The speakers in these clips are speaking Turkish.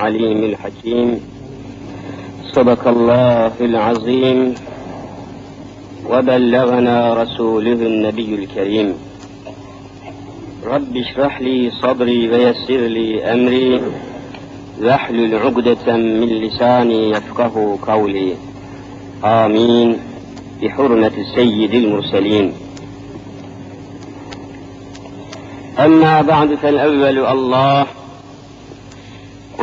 عليم الحكيم. صدق الله العظيم. وبلغنا رسوله النبي الكريم. رب اشرح لي صدري ويسر لي أمري. واحلل عقدة من لساني يفقه قولي. آمين. بحرمة سيد المرسلين. أما بعد فالأول الله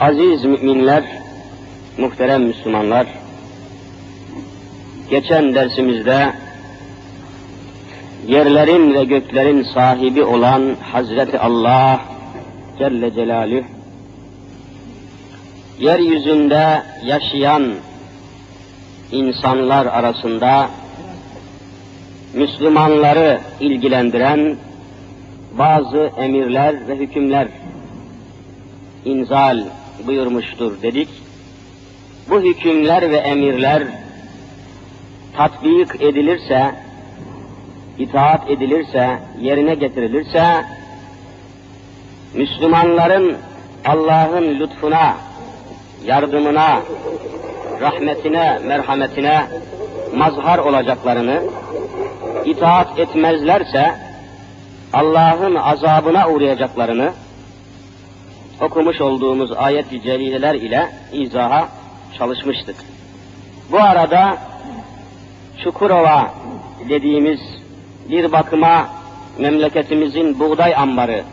Aziz müminler, muhterem Müslümanlar, geçen dersimizde yerlerin ve göklerin sahibi olan Hazreti Allah Celle Celaluhu, yeryüzünde yaşayan insanlar arasında Müslümanları ilgilendiren bazı emirler ve hükümler inzal buyurmuştur dedik. Bu hükümler ve emirler tatbik edilirse, itaat edilirse, yerine getirilirse, Müslümanların Allah'ın lütfuna, yardımına, rahmetine, merhametine mazhar olacaklarını, itaat etmezlerse Allah'ın azabına uğrayacaklarını okumuş olduğumuz ayet-i celileler ile izaha çalışmıştık. Bu arada Çukurova dediğimiz bir bakıma memleketimizin buğday ambarı,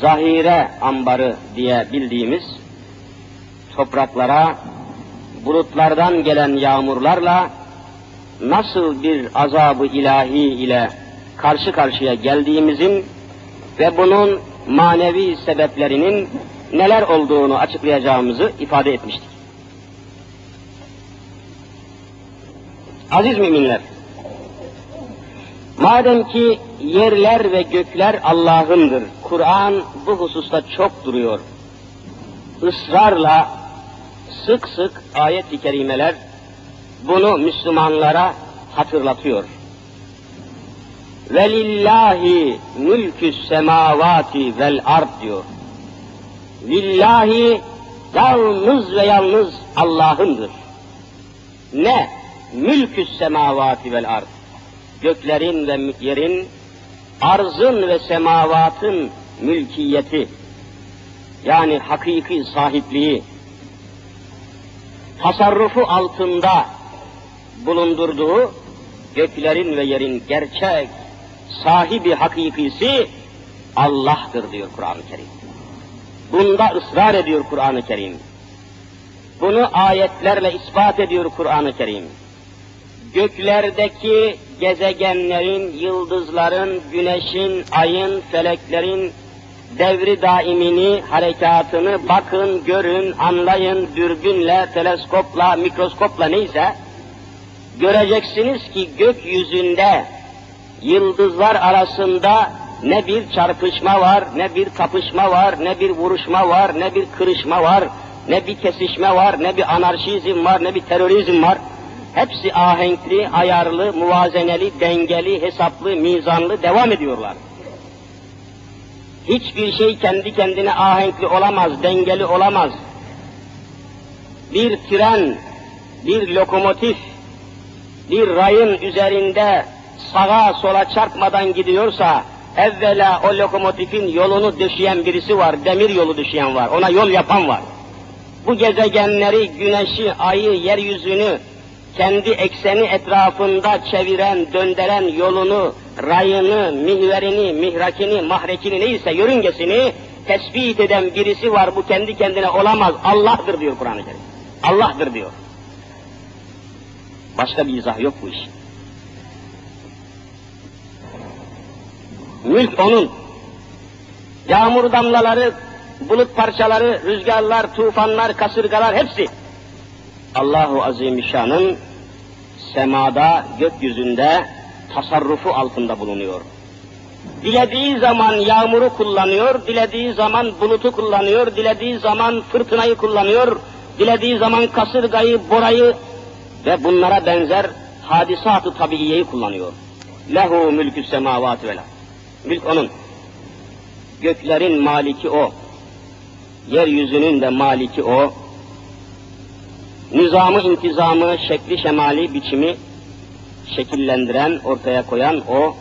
zahire ambarı diye bildiğimiz topraklara bulutlardan gelen yağmurlarla nasıl bir azabı ilahi ile karşı karşıya geldiğimizin ve bunun manevi sebeplerinin neler olduğunu açıklayacağımızı ifade etmiştik. Aziz müminler, madem ki yerler ve gökler Allah'ındır, Kur'an bu hususta çok duruyor. Israrla sık sık ayet-i kerimeler bunu Müslümanlara hatırlatıyor. Velillahi mülkü semavati vel ard diyor. Lillahi yalnız ve yalnız Allah'ındır. Ne? Mülkü semavati vel ard. Göklerin ve yerin, arzın ve semavatın mülkiyeti, yani hakiki sahipliği, tasarrufu altında bulundurduğu göklerin ve yerin gerçek sahibi hakikisi Allah'tır diyor Kur'an-ı Kerim. Bunda ısrar ediyor Kur'an-ı Kerim. Bunu ayetlerle ispat ediyor Kur'an-ı Kerim. Göklerdeki gezegenlerin, yıldızların, güneşin, ayın, feleklerin devri daimini, harekatını bakın, görün, anlayın, dürbünle, teleskopla, mikroskopla neyse, göreceksiniz ki gökyüzünde yıldızlar arasında ne bir çarpışma var, ne bir kapışma var, ne bir vuruşma var, ne bir kırışma var, ne bir kesişme var, ne bir anarşizm var, ne bir terörizm var. Hepsi ahenkli, ayarlı, muvazeneli, dengeli, hesaplı, mizanlı devam ediyorlar. Hiçbir şey kendi kendine ahenkli olamaz, dengeli olamaz. Bir tren, bir lokomotif, bir rayın üzerinde sağa sola çarpmadan gidiyorsa, evvela o lokomotifin yolunu döşeyen birisi var, demir yolu döşeyen var, ona yol yapan var. Bu gezegenleri, güneşi, ayı, yeryüzünü kendi ekseni etrafında çeviren, döndüren yolunu, rayını, mihverini, mihrakini, mahrekini neyse yörüngesini tespit eden birisi var. Bu kendi kendine olamaz. Allah'tır diyor Kur'an-ı Kerim. Allah'tır diyor. Başka bir izah yok bu iş. Mülk onun. Yağmur damlaları bulut parçaları, rüzgarlar, tufanlar, kasırgalar hepsi Allahu Azimüşşan'ın semada, gökyüzünde tasarrufu altında bulunuyor. Dilediği zaman yağmuru kullanıyor, dilediği zaman bulutu kullanıyor, dilediği zaman fırtınayı kullanıyor, dilediği zaman kasırgayı, borayı ve bunlara benzer hadisat-ı tabiiyeyi kullanıyor. Lehu mülkü semavati vel Mülk onun. Göklerin maliki o. Yeryüzünün de maliki o. Nizamı, intizamı, şekli, şemali, biçimi şekillendiren, ortaya koyan o.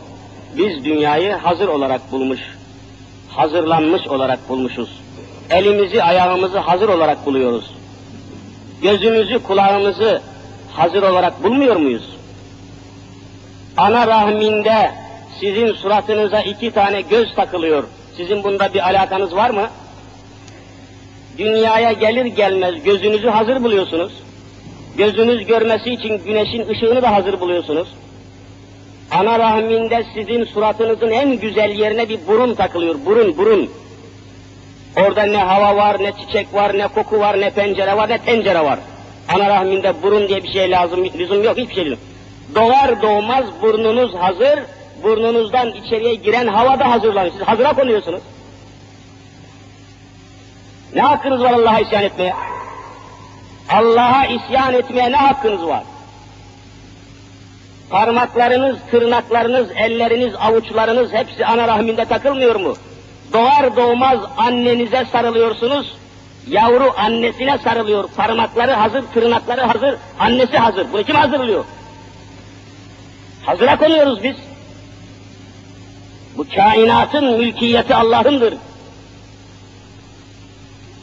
Biz dünyayı hazır olarak bulmuş, hazırlanmış olarak bulmuşuz. Elimizi, ayağımızı hazır olarak buluyoruz. Gözümüzü, kulağımızı hazır olarak bulmuyor muyuz? Ana rahminde sizin suratınıza iki tane göz takılıyor. Sizin bunda bir alakanız var mı? Dünyaya gelir gelmez gözünüzü hazır buluyorsunuz. Gözünüz görmesi için güneşin ışığını da hazır buluyorsunuz. Ana rahminde sizin suratınızın en güzel yerine bir burun takılıyor. Burun, burun. Orada ne hava var, ne çiçek var, ne koku var, ne pencere var, ne tencere var. Ana rahminde burun diye bir şey lazım, lüzum yok, hiçbir şey yok. Doğar doğmaz burnunuz hazır, burnunuzdan içeriye giren hava da hazırlanıyor. Siz hazıra konuyorsunuz. Ne hakkınız var Allah'a isyan etmeye? Allah'a isyan etmeye ne hakkınız var? Parmaklarınız, tırnaklarınız, elleriniz, avuçlarınız hepsi ana rahminde takılmıyor mu? Doğar doğmaz annenize sarılıyorsunuz, yavru annesine sarılıyor. Parmakları hazır, tırnakları hazır, annesi hazır. Bunu kim hazırlıyor? Hazıra konuyoruz biz. Bu kainatın mülkiyeti Allah'ındır.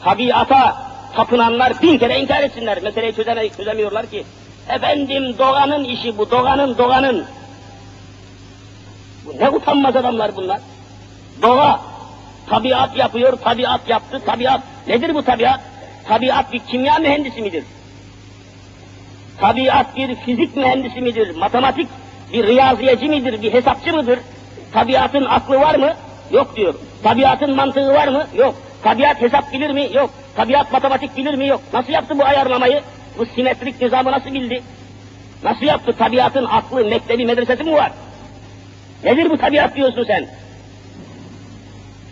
Tabiata tapınanlar bin kere inkar etsinler. Meseleyi çözeme, çözemiyorlar ki. Efendim doğanın işi bu, doğanın, doğanın. Bu ne utanmaz adamlar bunlar. Doğa, tabiat yapıyor, tabiat yaptı, tabiat. Nedir bu tabiat? Tabiat bir kimya mühendisi midir? Tabiat bir fizik mühendisi midir? Matematik bir riyaziyeci midir? Bir hesapçı mıdır? Tabiatın aklı var mı? Yok diyor. Tabiatın mantığı var mı? Yok. Tabiat hesap bilir mi? Yok. Tabiat matematik bilir mi? Yok. Nasıl yaptı bu ayarlamayı? Bu simetrik nizamı nasıl bildi? Nasıl yaptı? Tabiatın aklı, mektebi, medresesi mi var? Nedir bu tabiat diyorsun sen?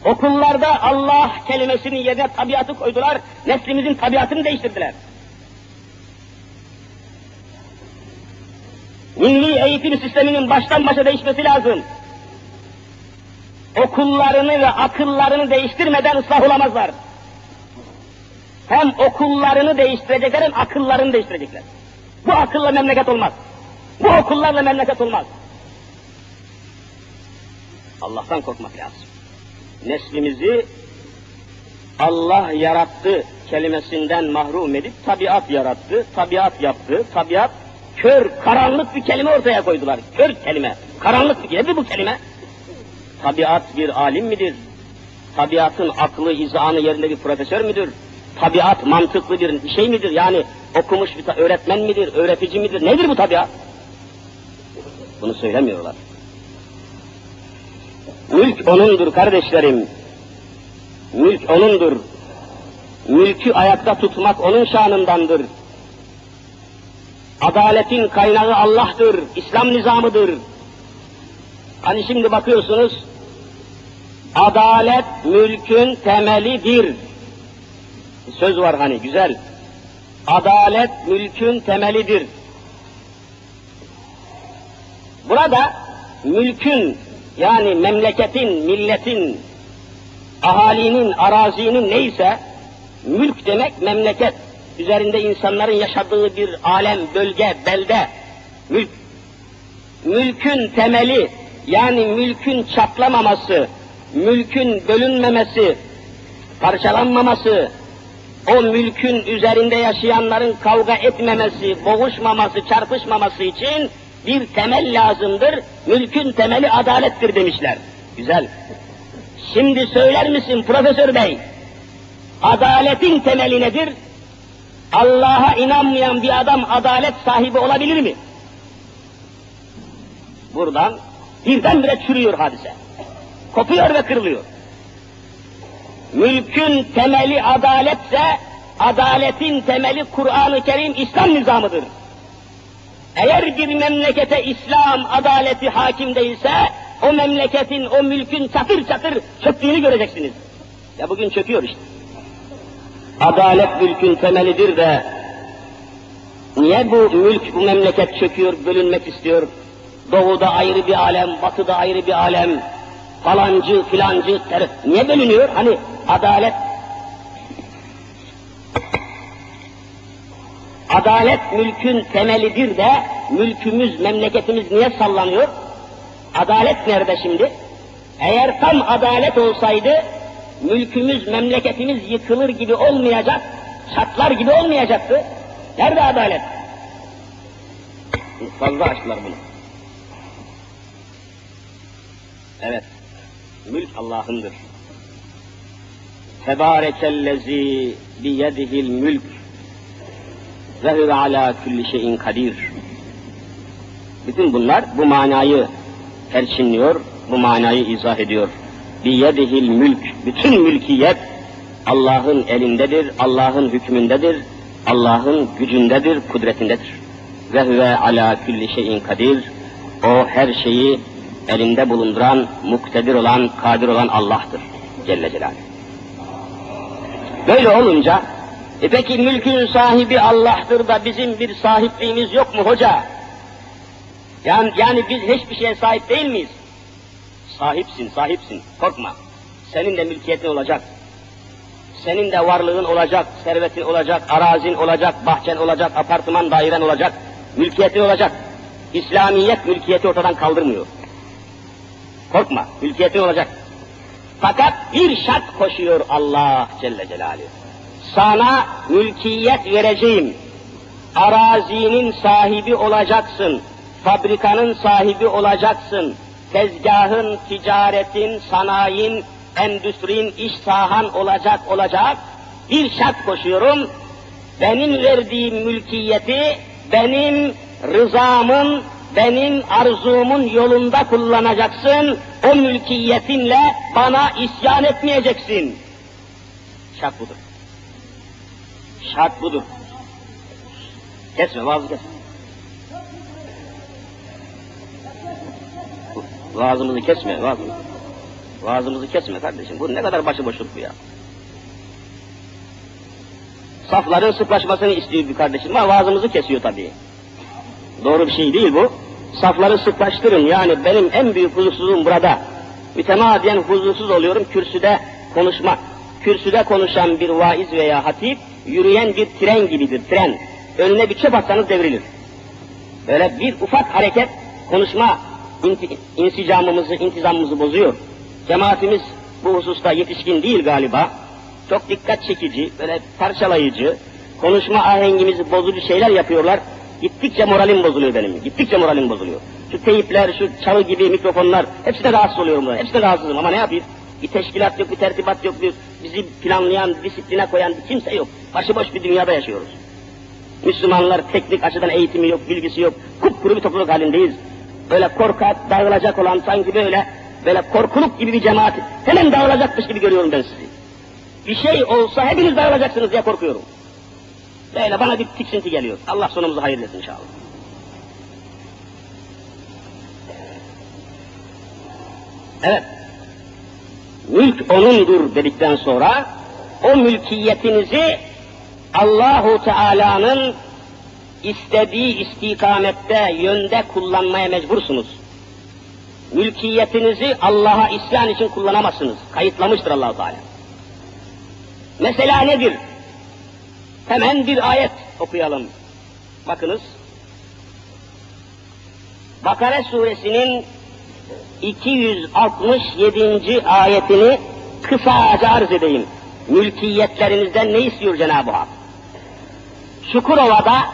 Okullarda Allah kelimesinin yerine tabiatı koydular, neslimizin tabiatını değiştirdiler. Milli eğitim sisteminin baştan başa değişmesi lazım. Okullarını ve akıllarını değiştirmeden ıslah olamazlar. Hem okullarını değiştirecekler hem akıllarını değiştirecekler. Bu akılla memleket olmaz. Bu okullarla memleket olmaz. Allah'tan korkmak lazım. Neslimizi Allah yarattı kelimesinden mahrum edip tabiat yarattı, tabiat yaptı, tabiat kör, karanlık bir kelime ortaya koydular. Kör kelime, karanlık bir kelime. bu kelime? Tabiat bir alim midir? Tabiatın aklı, izanı yerinde bir profesör müdür? Tabiat mantıklı bir şey midir? Yani okumuş bir öğretmen midir, öğretici midir? Nedir bu tabiat? Bunu söylemiyorlar. Mülk onundur kardeşlerim. Mülk onundur. Mülkü ayakta tutmak onun şanındandır. Adaletin kaynağı Allah'tır, İslam nizamıdır. Hani şimdi bakıyorsunuz, adalet mülkün temelidir. Söz var hani güzel. Adalet mülkün temelidir. Burada mülkün yani memleketin, milletin, ahalinin, arazinin neyse mülk demek memleket. Üzerinde insanların yaşadığı bir alem, bölge, belde. Mülk. Mülkün temeli yani mülkün çatlamaması, mülkün bölünmemesi, parçalanmaması, o mülkün üzerinde yaşayanların kavga etmemesi, boğuşmaması, çarpışmaması için bir temel lazımdır. Mülkün temeli adalettir demişler. Güzel. Şimdi söyler misin Profesör Bey? Adaletin temeli nedir? Allah'a inanmayan bir adam adalet sahibi olabilir mi? Buradan birdenbire çürüyor hadise. Kopuyor ve kırılıyor. Mülkün temeli adaletse, adaletin temeli Kur'an-ı Kerim İslam nizamıdır. Eğer bir memlekete İslam adaleti hakim değilse, o memleketin, o mülkün çatır çatır çöktüğünü göreceksiniz. Ya bugün çöküyor işte. Adalet mülkün temelidir de, niye bu mülk, bu memleket çöküyor, bölünmek istiyor? Doğuda ayrı bir alem, batıda ayrı bir alem, falancı, filancı, ter... niye bölünüyor? Hani adalet Adalet mülkün temelidir de mülkümüz, memleketimiz niye sallanıyor? Adalet nerede şimdi? Eğer tam adalet olsaydı mülkümüz, memleketimiz yıkılır gibi olmayacak, çatlar gibi olmayacaktı. Nerede adalet? Fazla açtılar bunu. Evet, mülk Allah'ındır. Tebârekellezî biyedihil mülk ve huve alâ kulli şeyin kadir. Bütün bunlar bu manayı perçinliyor, bu manayı izah ediyor. Biyedihil mülk, bütün mülkiyet Allah'ın elindedir, Allah'ın hükmündedir, Allah'ın gücündedir, kudretindedir. Ve huve alâ kulli şeyin kadir. O her şeyi elinde bulunduran, muktedir olan, kadir olan Allah'tır. Celle Celaluhu. Böyle olunca, e peki mülkün sahibi Allah'tır da bizim bir sahipliğimiz yok mu hoca? Yani, yani biz hiçbir şeye sahip değil miyiz? Sahipsin, sahipsin, korkma. Senin de mülkiyetin olacak. Senin de varlığın olacak, servetin olacak, arazin olacak, bahçen olacak, apartman dairen olacak, mülkiyetin olacak. İslamiyet mülkiyeti ortadan kaldırmıyor. Korkma, mülkiyetin olacak. Fakat bir şart koşuyor Allah Celle Celaluhu. Sana mülkiyet vereceğim. Arazinin sahibi olacaksın. Fabrikanın sahibi olacaksın. Tezgahın, ticaretin, sanayin, endüstrin, iş sahan olacak olacak. Bir şart koşuyorum. Benim verdiğim mülkiyeti benim rızamın, benim arzumun yolunda kullanacaksın. O mülkiyetinle bana isyan etmeyeceksin. Şart budur. Şart budur. Kesme, kesme. Vaazımızı kesme, vaazımızı. Vaazımızı kesme kardeşim. Bu ne kadar başıboşluk bu ya. Safların sıklaşmasını istiyor bir kardeşim ama vaazımızı kesiyor tabii. Doğru bir şey değil bu. Safları sıklaştırın yani benim en büyük huzursuzluğum burada. Mütemadiyen huzursuz oluyorum kürsüde konuşmak. Kürsüde konuşan bir vaiz veya hatip yürüyen bir tren gibidir, tren. Önüne bir çöp atsanız devrilir. Böyle bir ufak hareket konuşma insicamımızı, intizamımızı bozuyor. Cemaatimiz bu hususta yetişkin değil galiba. Çok dikkat çekici, böyle parçalayıcı, konuşma ahengimizi bozucu şeyler yapıyorlar. Gittikçe moralim bozuluyor benim, gittikçe moralim bozuluyor. Şu teyipler, şu çalı gibi mikrofonlar, hepsine rahatsız oluyorum buna, hepsine rahatsızım ama ne yapayım? Bir teşkilat yok, bir tertibat yok, bir bizi planlayan, disipline koyan bir kimse yok. Başıboş bir dünyada yaşıyoruz. Müslümanlar teknik açıdan eğitimi yok, bilgisi yok. Kupkuru bir topluluk halindeyiz. Böyle korkak, dağılacak olan sanki böyle, böyle korkuluk gibi bir cemaat. Hemen dağılacakmış gibi görüyorum ben sizi. Bir şey olsa hepiniz dağılacaksınız diye korkuyorum. Böyle bana bir tiksinti geliyor. Allah sonumuzu hayırlı etsin inşallah. Evet. Mülk onundur dedikten sonra o mülkiyetinizi Allahu Teala'nın istediği istikamette, yönde kullanmaya mecbursunuz. Mülkiyetinizi Allah'a isyan için kullanamazsınız. Kayıtlamıştır Allahu Teala. Mesela nedir? Hemen bir ayet okuyalım. Bakınız. Bakara suresinin 267. ayetini kısaca arz edeyim. Mülkiyetlerinizden ne istiyor Cenab-ı Hak? Çukurova'da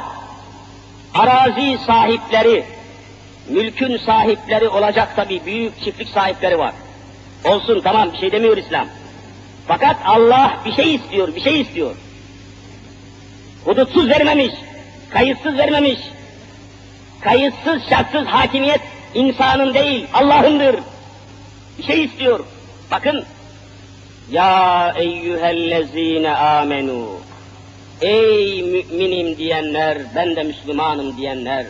arazi sahipleri, mülkün sahipleri olacak tabi büyük çiftlik sahipleri var. Olsun tamam bir şey demiyor İslam. Fakat Allah bir şey istiyor, bir şey istiyor. Hudutsuz vermemiş, kayıtsız vermemiş. Kayıtsız, şartsız hakimiyet insanın değil, Allah'ındır. Bir şey istiyor. Bakın, Ya eyyühellezine amenu. Ey müminim diyenler, ben de Müslümanım diyenler.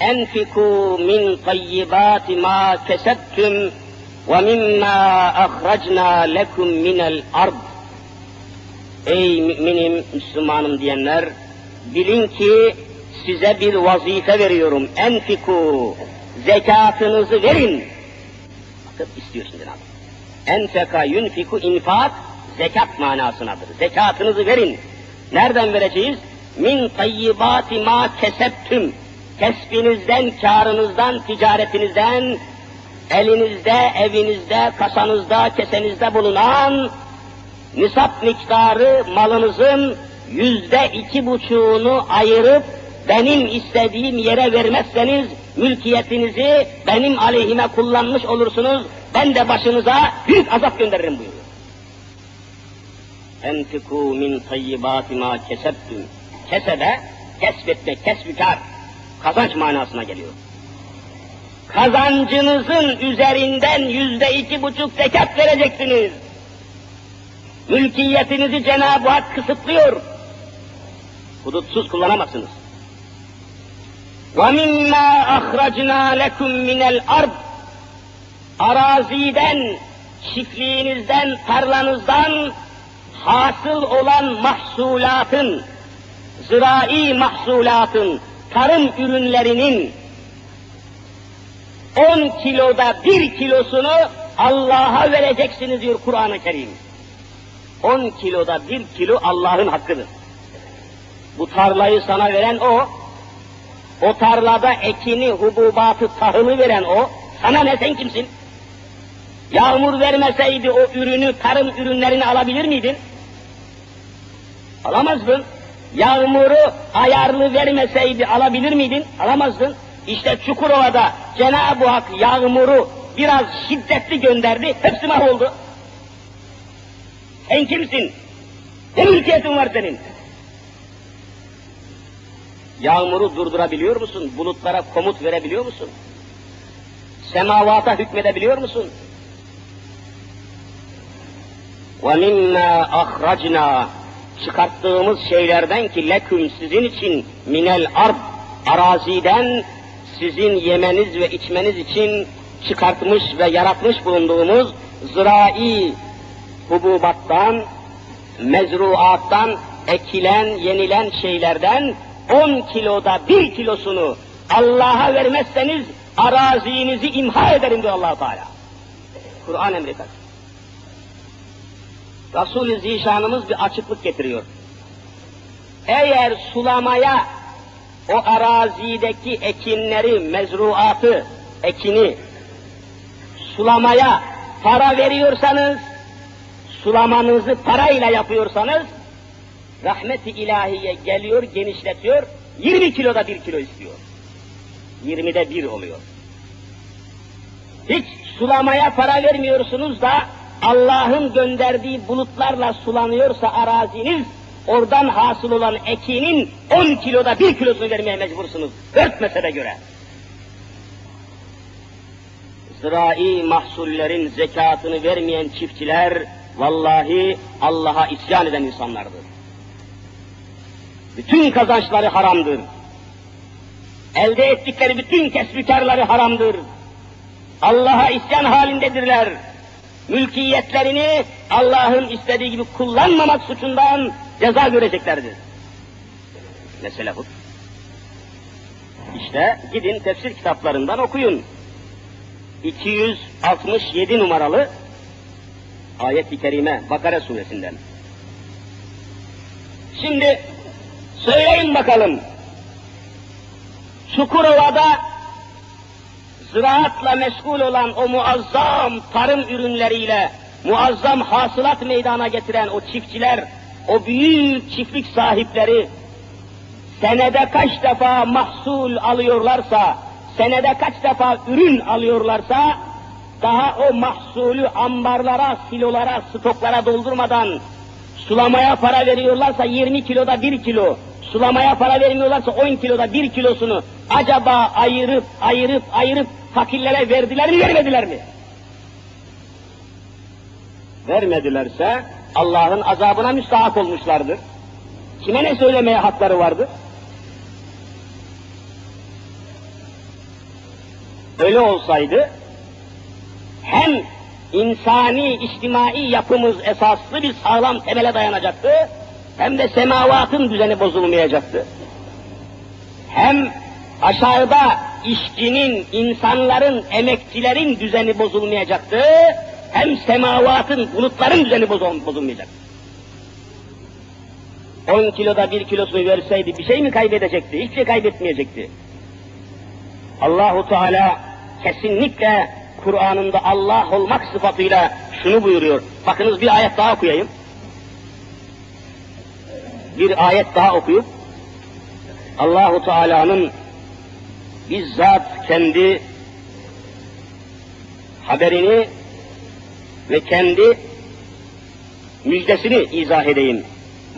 Enfiku min tayyibati ma kesebtüm ve mimma ahracna lekum minel ard. Ey müminim, Müslümanım diyenler, bilin ki size bir vazife veriyorum. Enfiku, zekatınızı verin. Bakın istiyor şimdi abi. Enfeka yunfiku infak, zekat manasınadır. Zekatınızı verin. Nereden vereceğiz? Min tayyibati ma keseptüm. Kesbinizden, karınızdan, ticaretinizden, elinizde, evinizde, kasanızda, kesenizde bulunan nisap miktarı malınızın yüzde iki buçuğunu ayırıp benim istediğim yere vermezseniz mülkiyetinizi benim aleyhime kullanmış olursunuz. Ben de başınıza büyük azap gönderirim buyuruyor. Enfiku min tayyibati ma kesebtüm. Kesebe, kesbetmek, kesbükar, kazanç manasına geliyor. Kazancınızın üzerinden yüzde iki buçuk zekat vereceksiniz. Mülkiyetinizi Cenab-ı Hak kısıtlıyor. Hudutsuz kullanamazsınız. وَمِمَّا أَخْرَجْنَا لَكُمْ مِنَ الْأَرْضِ Araziden, çiftliğinizden, tarlanızdan hasıl olan mahsulatın, zirai mahsulatın, tarım ürünlerinin 10 kiloda bir kilosunu Allah'a vereceksiniz diyor Kur'an-ı Kerim. 10 kiloda bir kilo Allah'ın hakkıdır. Bu tarlayı sana veren o, o tarlada ekini, hububatı, tahılı veren o, sana ne sen kimsin? Yağmur vermeseydi o ürünü, tarım ürünlerini alabilir miydin? Alamazdın. Yağmuru ayarlı vermeseydi alabilir miydin? Alamazdın. İşte Çukurova'da Cenab-ı Hak yağmuru biraz şiddetli gönderdi, hepsi mahvoldu. Sen kimsin? Ne mülkiyetin var senin? Yağmuru durdurabiliyor musun? Bulutlara komut verebiliyor musun? Semavata hükmedebiliyor musun? وَمِمَّا أَخْرَجْنَا Çıkarttığımız şeylerden ki leküm sizin için minel ard araziden sizin yemeniz ve içmeniz için çıkartmış ve yaratmış bulunduğumuz zirai hububattan, mezruattan, ekilen, yenilen şeylerden 10 kiloda bir kilosunu Allah'a vermezseniz arazinizi imha ederim diyor allah Teala. Kur'an emri Resul-i Zişanımız bir açıklık getiriyor. Eğer sulamaya o arazideki ekinleri, mezruatı, ekini sulamaya para veriyorsanız, sulamanızı parayla yapıyorsanız, rahmeti ilahiye geliyor, genişletiyor, 20 kiloda bir kilo istiyor. 20'de bir oluyor. Hiç sulamaya para vermiyorsunuz da Allah'ın gönderdiği bulutlarla sulanıyorsa araziniz, oradan hasıl olan ekinin 10 kiloda bir kilosunu vermeye mecbursunuz. Örtmese de göre. Zirai mahsullerin zekatını vermeyen çiftçiler, vallahi Allah'a isyan eden insanlardır. Bütün kazançları haramdır. Elde ettikleri bütün kesbikarları haramdır. Allah'a isyan halindedirler mülkiyetlerini Allah'ın istediği gibi kullanmamak suçundan ceza göreceklerdir. Mesele bu. İşte gidin tefsir kitaplarından okuyun. 267 numaralı ayet-i kerime Bakara suresinden. Şimdi söyleyin bakalım. Çukurova'da ziraatla meşgul olan o muazzam tarım ürünleriyle muazzam hasılat meydana getiren o çiftçiler, o büyük çiftlik sahipleri senede kaç defa mahsul alıyorlarsa, senede kaç defa ürün alıyorlarsa, daha o mahsulü ambarlara, silolara, stoklara doldurmadan sulamaya para veriyorlarsa 20 kiloda 1 kilo, sulamaya para vermiyorlarsa 10 kiloda 1 kilosunu acaba ayırıp ayırıp ayırıp fakirlere verdiler mi vermediler mi? vermedilerse Allah'ın azabına müstahak olmuşlardır. Kime ne söylemeye hakları vardır? Öyle olsaydı hem insani, içtimai yapımız esaslı bir sağlam temele dayanacaktı, hem de semavatın düzeni bozulmayacaktı. Hem aşağıda işçinin, insanların, emekçilerin düzeni bozulmayacaktı, hem semavatın, bulutların düzeni bozulmayacaktı. 10 kiloda bir kilosunu verseydi bir şey mi kaybedecekti? Hiçbir şey kaybetmeyecekti. Allahu Teala kesinlikle Kur'an'ında Allah olmak sıfatıyla şunu buyuruyor. Bakınız bir ayet daha okuyayım. Bir ayet daha okuyup Allahu Teala'nın bizzat kendi haberini ve kendi müjdesini izah edeyim.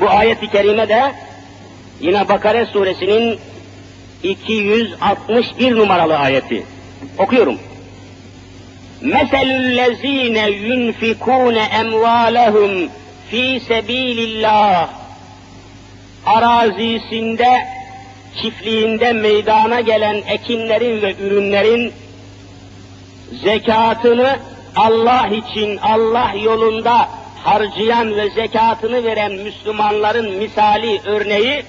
Bu ayet-i kerime de yine Bakare suresinin 261 numaralı ayeti. Okuyorum. Meselüllezine yunfikune emvalehum fi sebilillah arazisinde, çiftliğinde meydana gelen ekinlerin ve ürünlerin zekatını Allah için, Allah yolunda harcayan ve zekatını veren Müslümanların misali örneği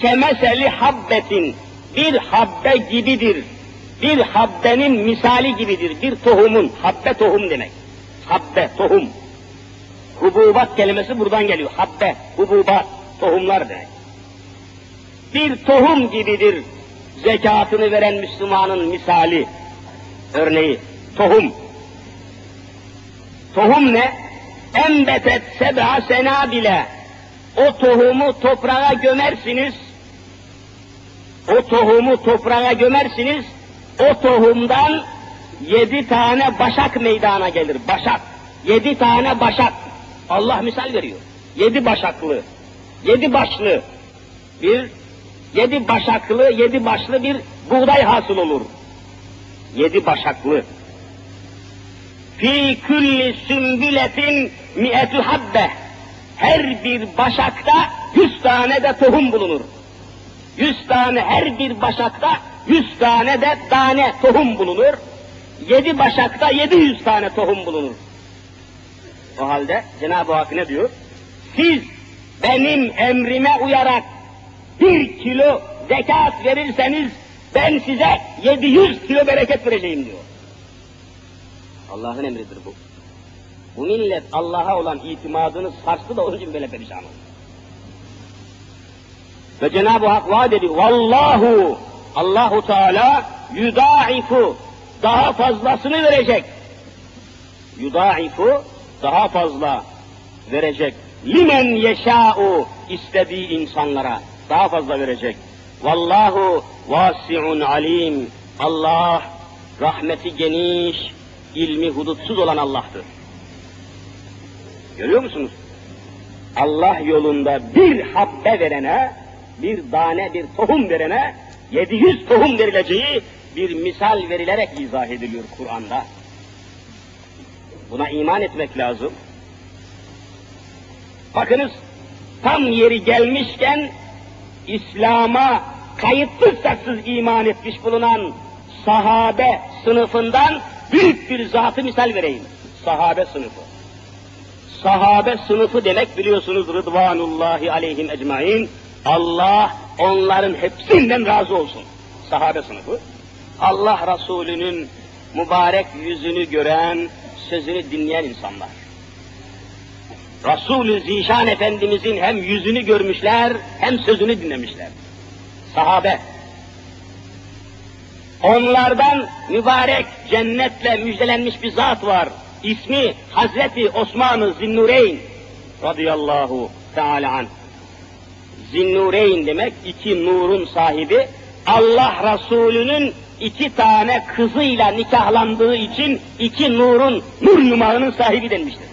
kemeseli habbetin bir habbe gibidir. Bir habbenin misali gibidir. Bir tohumun, habbe tohum demek. Habbe, tohum. Hububat kelimesi buradan geliyor. Habbe, hububat, tohumlar demek. Bir tohum gibidir zekatını veren Müslümanın misali, örneği. Tohum. Tohum ne? Embetet seb'a senabile. O tohumu toprağa gömersiniz. O tohumu toprağa gömersiniz. O tohumdan yedi tane başak meydana gelir. Başak. Yedi tane başak. Allah misal veriyor. Yedi başaklı. Yedi başlı. Bir yedi başaklı, yedi başlı bir buğday hasıl olur. Yedi başaklı fi külli sümbületin mi'etü habbe. Her bir başakta yüz tane de tohum bulunur. Yüz tane her bir başakta yüz tane de tane tohum bulunur. Yedi başakta yedi yüz tane tohum bulunur. O halde Cenab-ı Hak ne diyor? Siz benim emrime uyarak bir kilo zekat verirseniz ben size yedi yüz kilo bereket vereceğim diyor. Allah'ın emridir bu. Bu millet Allah'a olan itimadını sarstı da onun için böyle perişan oldu. Ve Cenab-ı Hak vaat ediyor. Vallahu Allahu Teala yudaifu daha fazlasını verecek. Yudaifu daha fazla verecek. Limen yeşâ'u istediği insanlara daha fazla verecek. Vallahu vasi'un alim. Allah rahmeti geniş, ilmi hudutsuz olan Allah'tır. Görüyor musunuz? Allah yolunda bir habbe verene, bir tane, bir tohum verene, 700 tohum verileceği bir misal verilerek izah ediliyor Kur'an'da. Buna iman etmek lazım. Bakınız, tam yeri gelmişken, İslam'a kayıtsız şartsız iman etmiş bulunan sahabe sınıfından büyük bir zatı misal vereyim. Sahabe sınıfı. Sahabe sınıfı demek biliyorsunuz Rıdvanullahi aleyhim ecmain. Allah onların hepsinden razı olsun. Sahabe sınıfı. Allah Resulü'nün mübarek yüzünü gören, sözünü dinleyen insanlar. Resul-ü Zişan Efendimizin hem yüzünü görmüşler, hem sözünü dinlemişler. Sahabe. Onlardan mübarek cennetle müjdelenmiş bir zat var. İsmi Hazreti Osman-ı Zinnureyn radıyallahu teala an. Zinnureyn demek iki nurun sahibi. Allah Resulü'nün iki tane kızıyla nikahlandığı için iki nurun, nur yumağının sahibi denmiştir.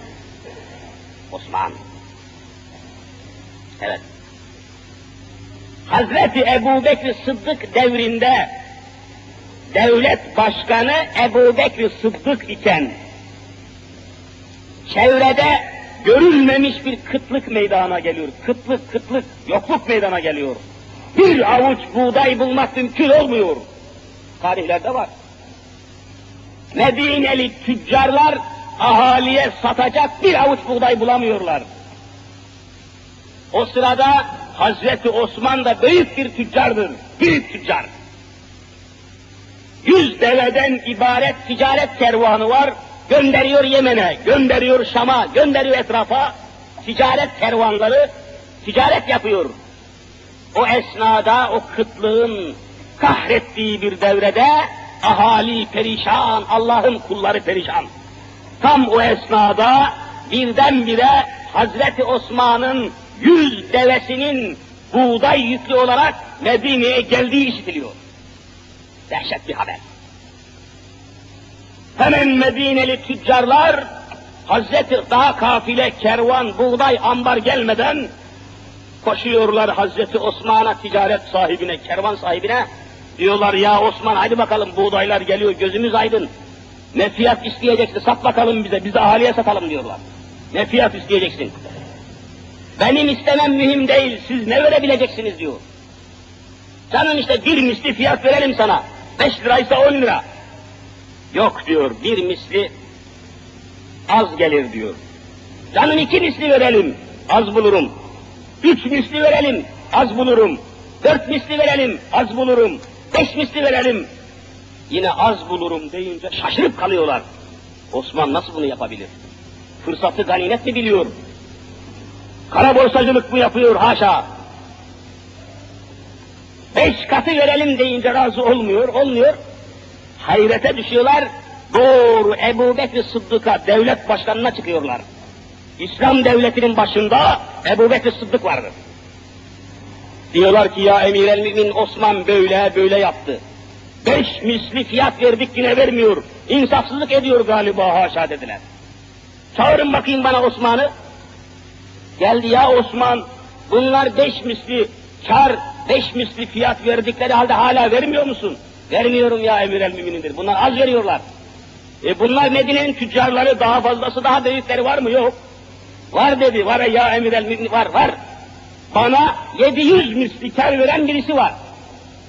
Osman. Evet. Hazreti Ebu Bekir Sıddık devrinde devlet başkanı Ebu Bekir Sıddık iken çevrede görülmemiş bir kıtlık meydana geliyor. Kıtlık, kıtlık, yokluk meydana geliyor. Bir avuç buğday bulmak mümkün olmuyor. Tarihlerde var. Medineli tüccarlar ahaliye satacak bir avuç buğday bulamıyorlar. O sırada Hazreti Osman da büyük bir tüccardır. Büyük tüccar. Yüz deveden ibaret ticaret kervanı var. Gönderiyor Yemen'e, gönderiyor Şam'a, gönderiyor etrafa. Ticaret kervanları ticaret yapıyor. O esnada o kıtlığın kahrettiği bir devrede ahali perişan, Allah'ın kulları perişan. Tam o esnada birdenbire Hazreti Osman'ın yüz devesinin buğday yüklü olarak Medine'ye geldiği işitiliyor. Dehşet bir haber. Hemen Medineli tüccarlar Hazreti daha kafile, kervan, buğday, ambar gelmeden koşuyorlar Hazreti Osman'a ticaret sahibine, kervan sahibine. Diyorlar ya Osman hadi bakalım buğdaylar geliyor gözümüz aydın. Ne fiyat isteyeceksin sat bakalım bize biz de ahaliye satalım diyorlar. Ne fiyat isteyeceksin? Benim istemem mühim değil siz ne verebileceksiniz diyor. Canım işte bir misli fiyat verelim sana. Beş liraysa on lira. Yok diyor bir misli az gelir diyor. Canım iki misli verelim az bulurum. Üç misli verelim az bulurum. Dört misli verelim az bulurum. Beş misli verelim yine az bulurum deyince şaşırıp kalıyorlar. Osman nasıl bunu yapabilir? Fırsatı ganimet mi biliyor? Kara borsacılık mı yapıyor haşa? Beş katı verelim deyince razı olmuyor, olmuyor. Hayrete düşüyorlar, doğru Ebu Bekir Sıddık'a, devlet başkanına çıkıyorlar. İslam devletinin başında Ebu Bekir Sıddık vardır. Diyorlar ki ya emir el mümin Osman böyle böyle yaptı. Beş misli fiyat verdik yine vermiyor. İnsafsızlık ediyor galiba haşa dediler. Çağırın bakayım bana Osman'ı. Geldi ya Osman, bunlar beş misli kar, beş misli fiyat verdikleri halde hala vermiyor musun? Vermiyorum ya emir el müminindir. Bunlar az veriyorlar. E bunlar Medine'nin tüccarları daha fazlası daha büyükleri var mı? Yok. Var dedi. Var ya emir el mümin var var. Bana 700 misli kar veren birisi var.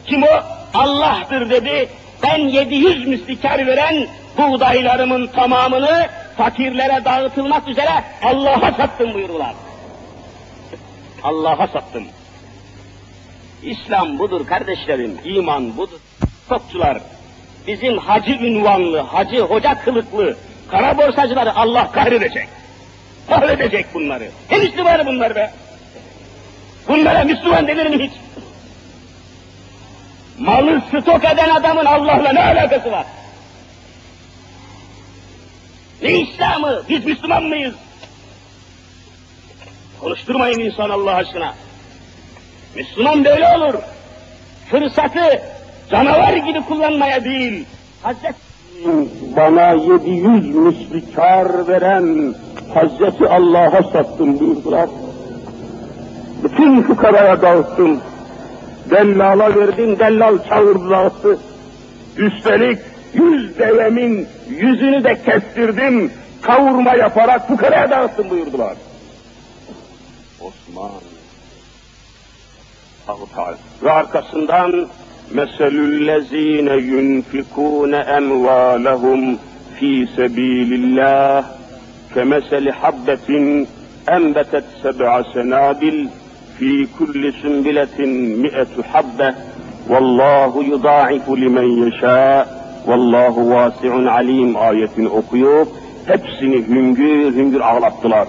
Kim o? Allah'tır dedi. Ben 700 misli kar veren buğdaylarımın tamamını fakirlere dağıtılmak üzere Allah'a sattım buyurdular. Allah'a sattım. İslam budur kardeşlerim, iman budur. Topçular, bizim hacı ünvanlı, hacı hoca kılıklı, kara borsacıları Allah kahredecek. Kahredecek bunları. Hem Müslümanı bunlar be. Bunlara Müslüman denir mi hiç? Malı stok eden adamın Allah'la ne alakası var? Ne İslam'ı? Biz Müslüman mıyız? Konuşturmayın insan Allah aşkına. Müslüman böyle olur. Fırsatı canavar gibi kullanmaya değil. Hazreti bana 700 misli kar veren Hazreti Allah'a sattım buyurdular. Bütün fukaraya dağıttım. Dellala verdim, dellal çağırdı dağıttı. Üstelik yüz devemin yüzünü de kestirdim, kavurma yaparak fukaraya dağıttım buyurdular. Osman. Allah Teala. Ve arkasından meselüllezine yunfikune emvalehum fi sebilillah kemeseli habbetin enbetet seb'a senabil fi kulli sünbiletin mi'etu habbe vallahu yudaifu limen yeşâ vallahu vasi'un alim ayetini okuyup hepsini hüngür hüngür ağlattılar.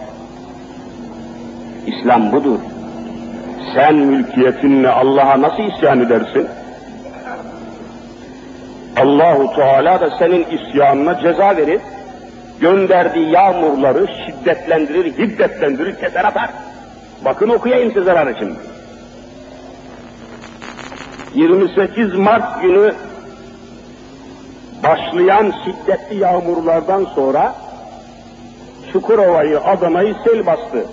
İslam budur. Sen mülkiyetinle Allah'a nasıl isyan edersin? Allahu Teala da senin isyanına ceza verir. Gönderdiği yağmurları şiddetlendirir, hiddetlendirir, keser atar. Bakın okuyayım size zararı şimdi. 28 Mart günü başlayan şiddetli yağmurlardan sonra Çukurova'yı, Adana'yı sel bastı.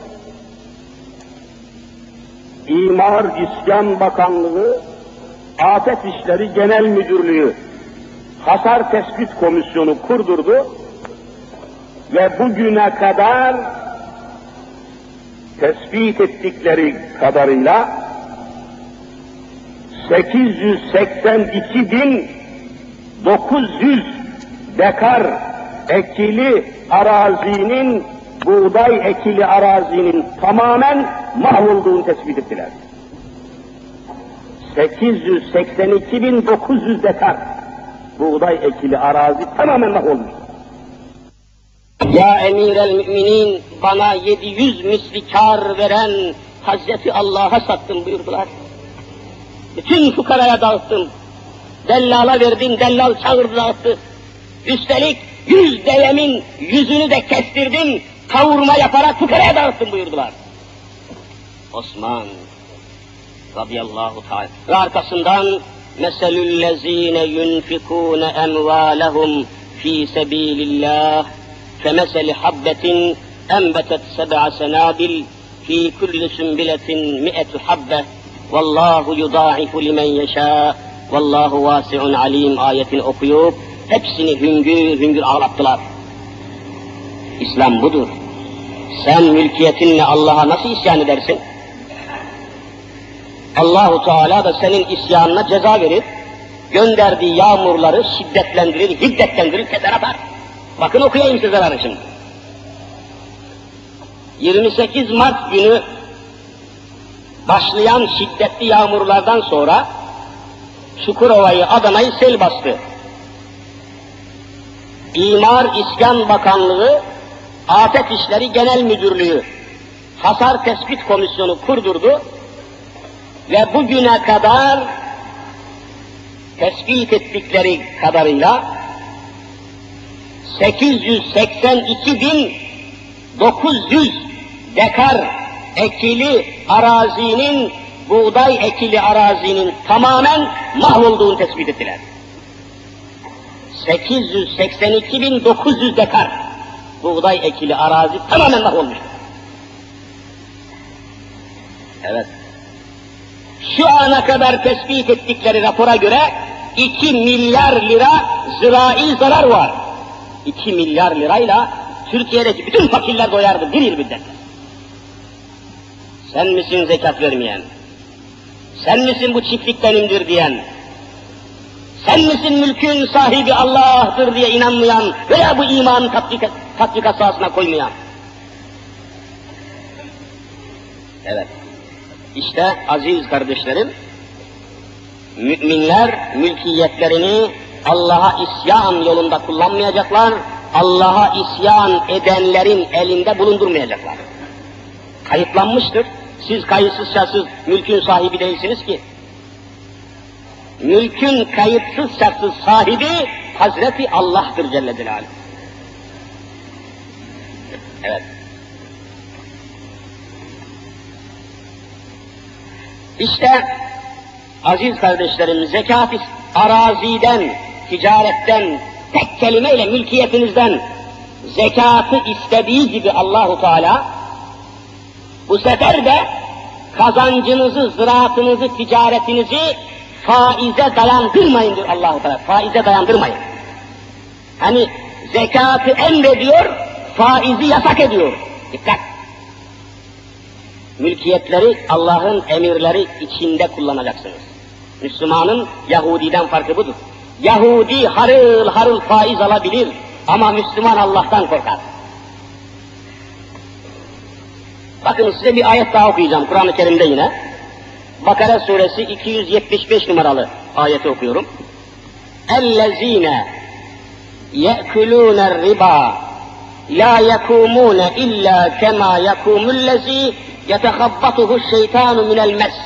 İmar İskan Bakanlığı, Afet İşleri Genel Müdürlüğü Hasar Tespit Komisyonu kurdurdu. ve bugüne kadar tespit ettikleri kadarıyla 882 bin 900 dekar ekili arazinin, buğday ekili arazinin tamamen mahvolduğunu tespit ettiler. 882.900 dekar buğday ekili arazi tamamen mahvolmuş. Ya emir müminin bana 700 misli kar veren Hazreti Allah'a sattım buyurdular. Bütün fukaraya dağıttım. Dellala verdim, dellal çağırdı dağıttı. Üstelik yüz devemin yüzünü de kestirdim, kavurma yaparak fukaraya dağıttım buyurdular. Osman radıyallahu teala ve arkasından meselüllezine yunfikune emvalehum fi sebilillah kemeseli habbetin enbetet seb'a senabil fi kulli sünbiletin mi'etu habbe vallahu yudaifu limen yeşâ vallahu vasi'un alim ayetini okuyup hepsini hüngür hüngür ağlattılar. İslam budur. Sen mülkiyetinle Allah'a nasıl isyan edersin? Allahu Teala da senin isyanına ceza verir. Gönderdiği yağmurları şiddetlendirir, hiddetlendirir, keser atar. Bakın okuyayım size şimdi. 28 Mart günü başlayan şiddetli yağmurlardan sonra Çukurova'yı, Adana'yı sel bastı. İmar İskan Bakanlığı, Afet İşleri Genel Müdürlüğü Hasar Tespit Komisyonu kurdurdu ve bugüne kadar tespit ettikleri kadarıyla 882 bin 900 dekar ekili arazinin, buğday ekili arazinin tamamen mahvolduğunu tespit ettiler. 882 bin 900 dekar buğday ekili arazi tamamen mahvolmuş. Evet. Şu ana kadar tespit ettikleri rapora göre 2 milyar lira zirai zarar var. 2 milyar lirayla Türkiye'deki bütün fakirler doyardı bir yıl müddet. Sen misin zekat vermeyen? Sen misin bu çiftlik benimdir diyen? Sen misin mülkün sahibi Allah'tır diye inanmayan veya bu imanı tatbik, tatbikat sahasına koymayan? Evet. İşte aziz kardeşlerim, müminler mülkiyetlerini Allah'a isyan yolunda kullanmayacaklar, Allah'a isyan edenlerin elinde bulundurmayacaklar. Kayıtlanmıştır. Siz kayıtsız şartsız mülkün sahibi değilsiniz ki. Mülkün kayıtsız şartsız sahibi Hazreti Allah'tır Celle Celaluhu. Evet. İşte aziz kardeşlerim zekat araziden, ticaretten, tek kelimeyle mülkiyetinizden zekatı istediği gibi Allahu Teala bu sefer de kazancınızı, ziraatınızı, ticaretinizi faize dayandırmayın diyor Allah-u Teala. Faize dayandırmayın. Hani zekatı emrediyor, faizi yasak ediyor. Dikkat! Mülkiyetleri Allah'ın emirleri içinde kullanacaksınız. Müslümanın Yahudi'den farkı budur. Yahudi harıl harıl faiz alabilir ama Müslüman Allah'tan korkar. Bakın size bir ayet daha okuyacağım Kur'an-ı Kerim'de yine. Bakara suresi 275 numaralı ayeti okuyorum. اَلَّذ۪ينَ يَأْكُلُونَ الرِّبَا لَا يَكُومُونَ اِلَّا كَمَا يَكُومُ الَّذ۪ي يَتَخَبَّطُهُ الشَّيْطَانُ مِنَ الْمَسِّ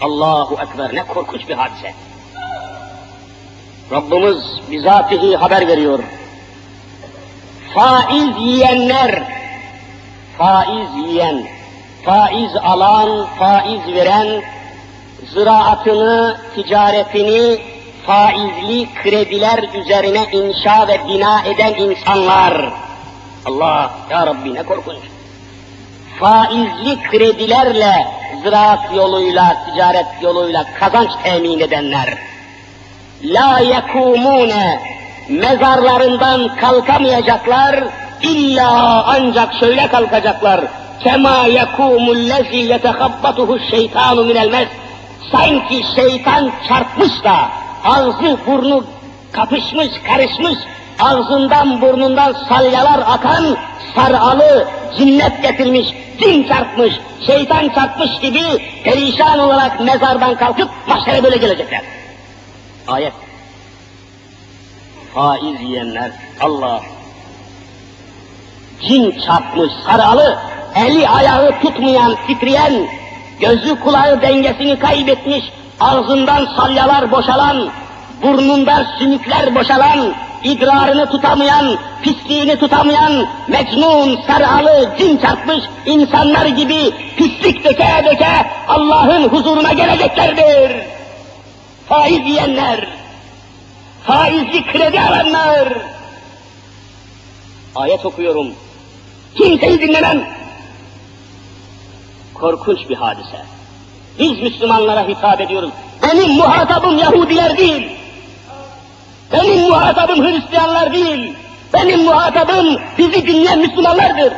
Allahu Ekber ne korkunç bir hadise. Rabbimiz bizatihi haber veriyor. Faiz yiyenler, faiz yiyen, faiz alan, faiz veren, ziraatını, ticaretini faizli krediler üzerine inşa ve bina eden insanlar. Allah, Ya Rabbi ne korkunç. Faizli kredilerle ziraat yoluyla, ticaret yoluyla kazanç temin edenler. La yekumune mezarlarından kalkamayacaklar, illa ancak şöyle kalkacaklar. Kema yekumul lezi yetehabbatuhu şeytanu minel mes. Sanki şeytan çarpmış da ağzı burnu kapışmış, karışmış, ağzından burnundan salyalar akan sarıalı cinnet getirmiş, cin çarpmış, şeytan çarpmış gibi perişan olarak mezardan kalkıp mahşere böyle gelecekler. Ayet. Faiz yiyenler, Allah. Cin çarpmış, sarıalı, eli ayağı tutmayan, titreyen, gözü kulağı dengesini kaybetmiş, ağzından salyalar boşalan, burnundan sümükler boşalan, idrarını tutamayan, pisliğini tutamayan, mecnun, sarhalı, cin çarpmış insanlar gibi pislik döke döke Allah'ın huzuruna geleceklerdir. Faiz yiyenler, faizli kredi alanlar. Ayet okuyorum. Kimseyi dinlemem. Korkunç bir hadise. Biz Müslümanlara hitap ediyoruz. Benim muhatabım Yahudiler değil. Benim muhatabım Hristiyanlar değil. Benim muhatabım bizi dinleyen Müslümanlardır.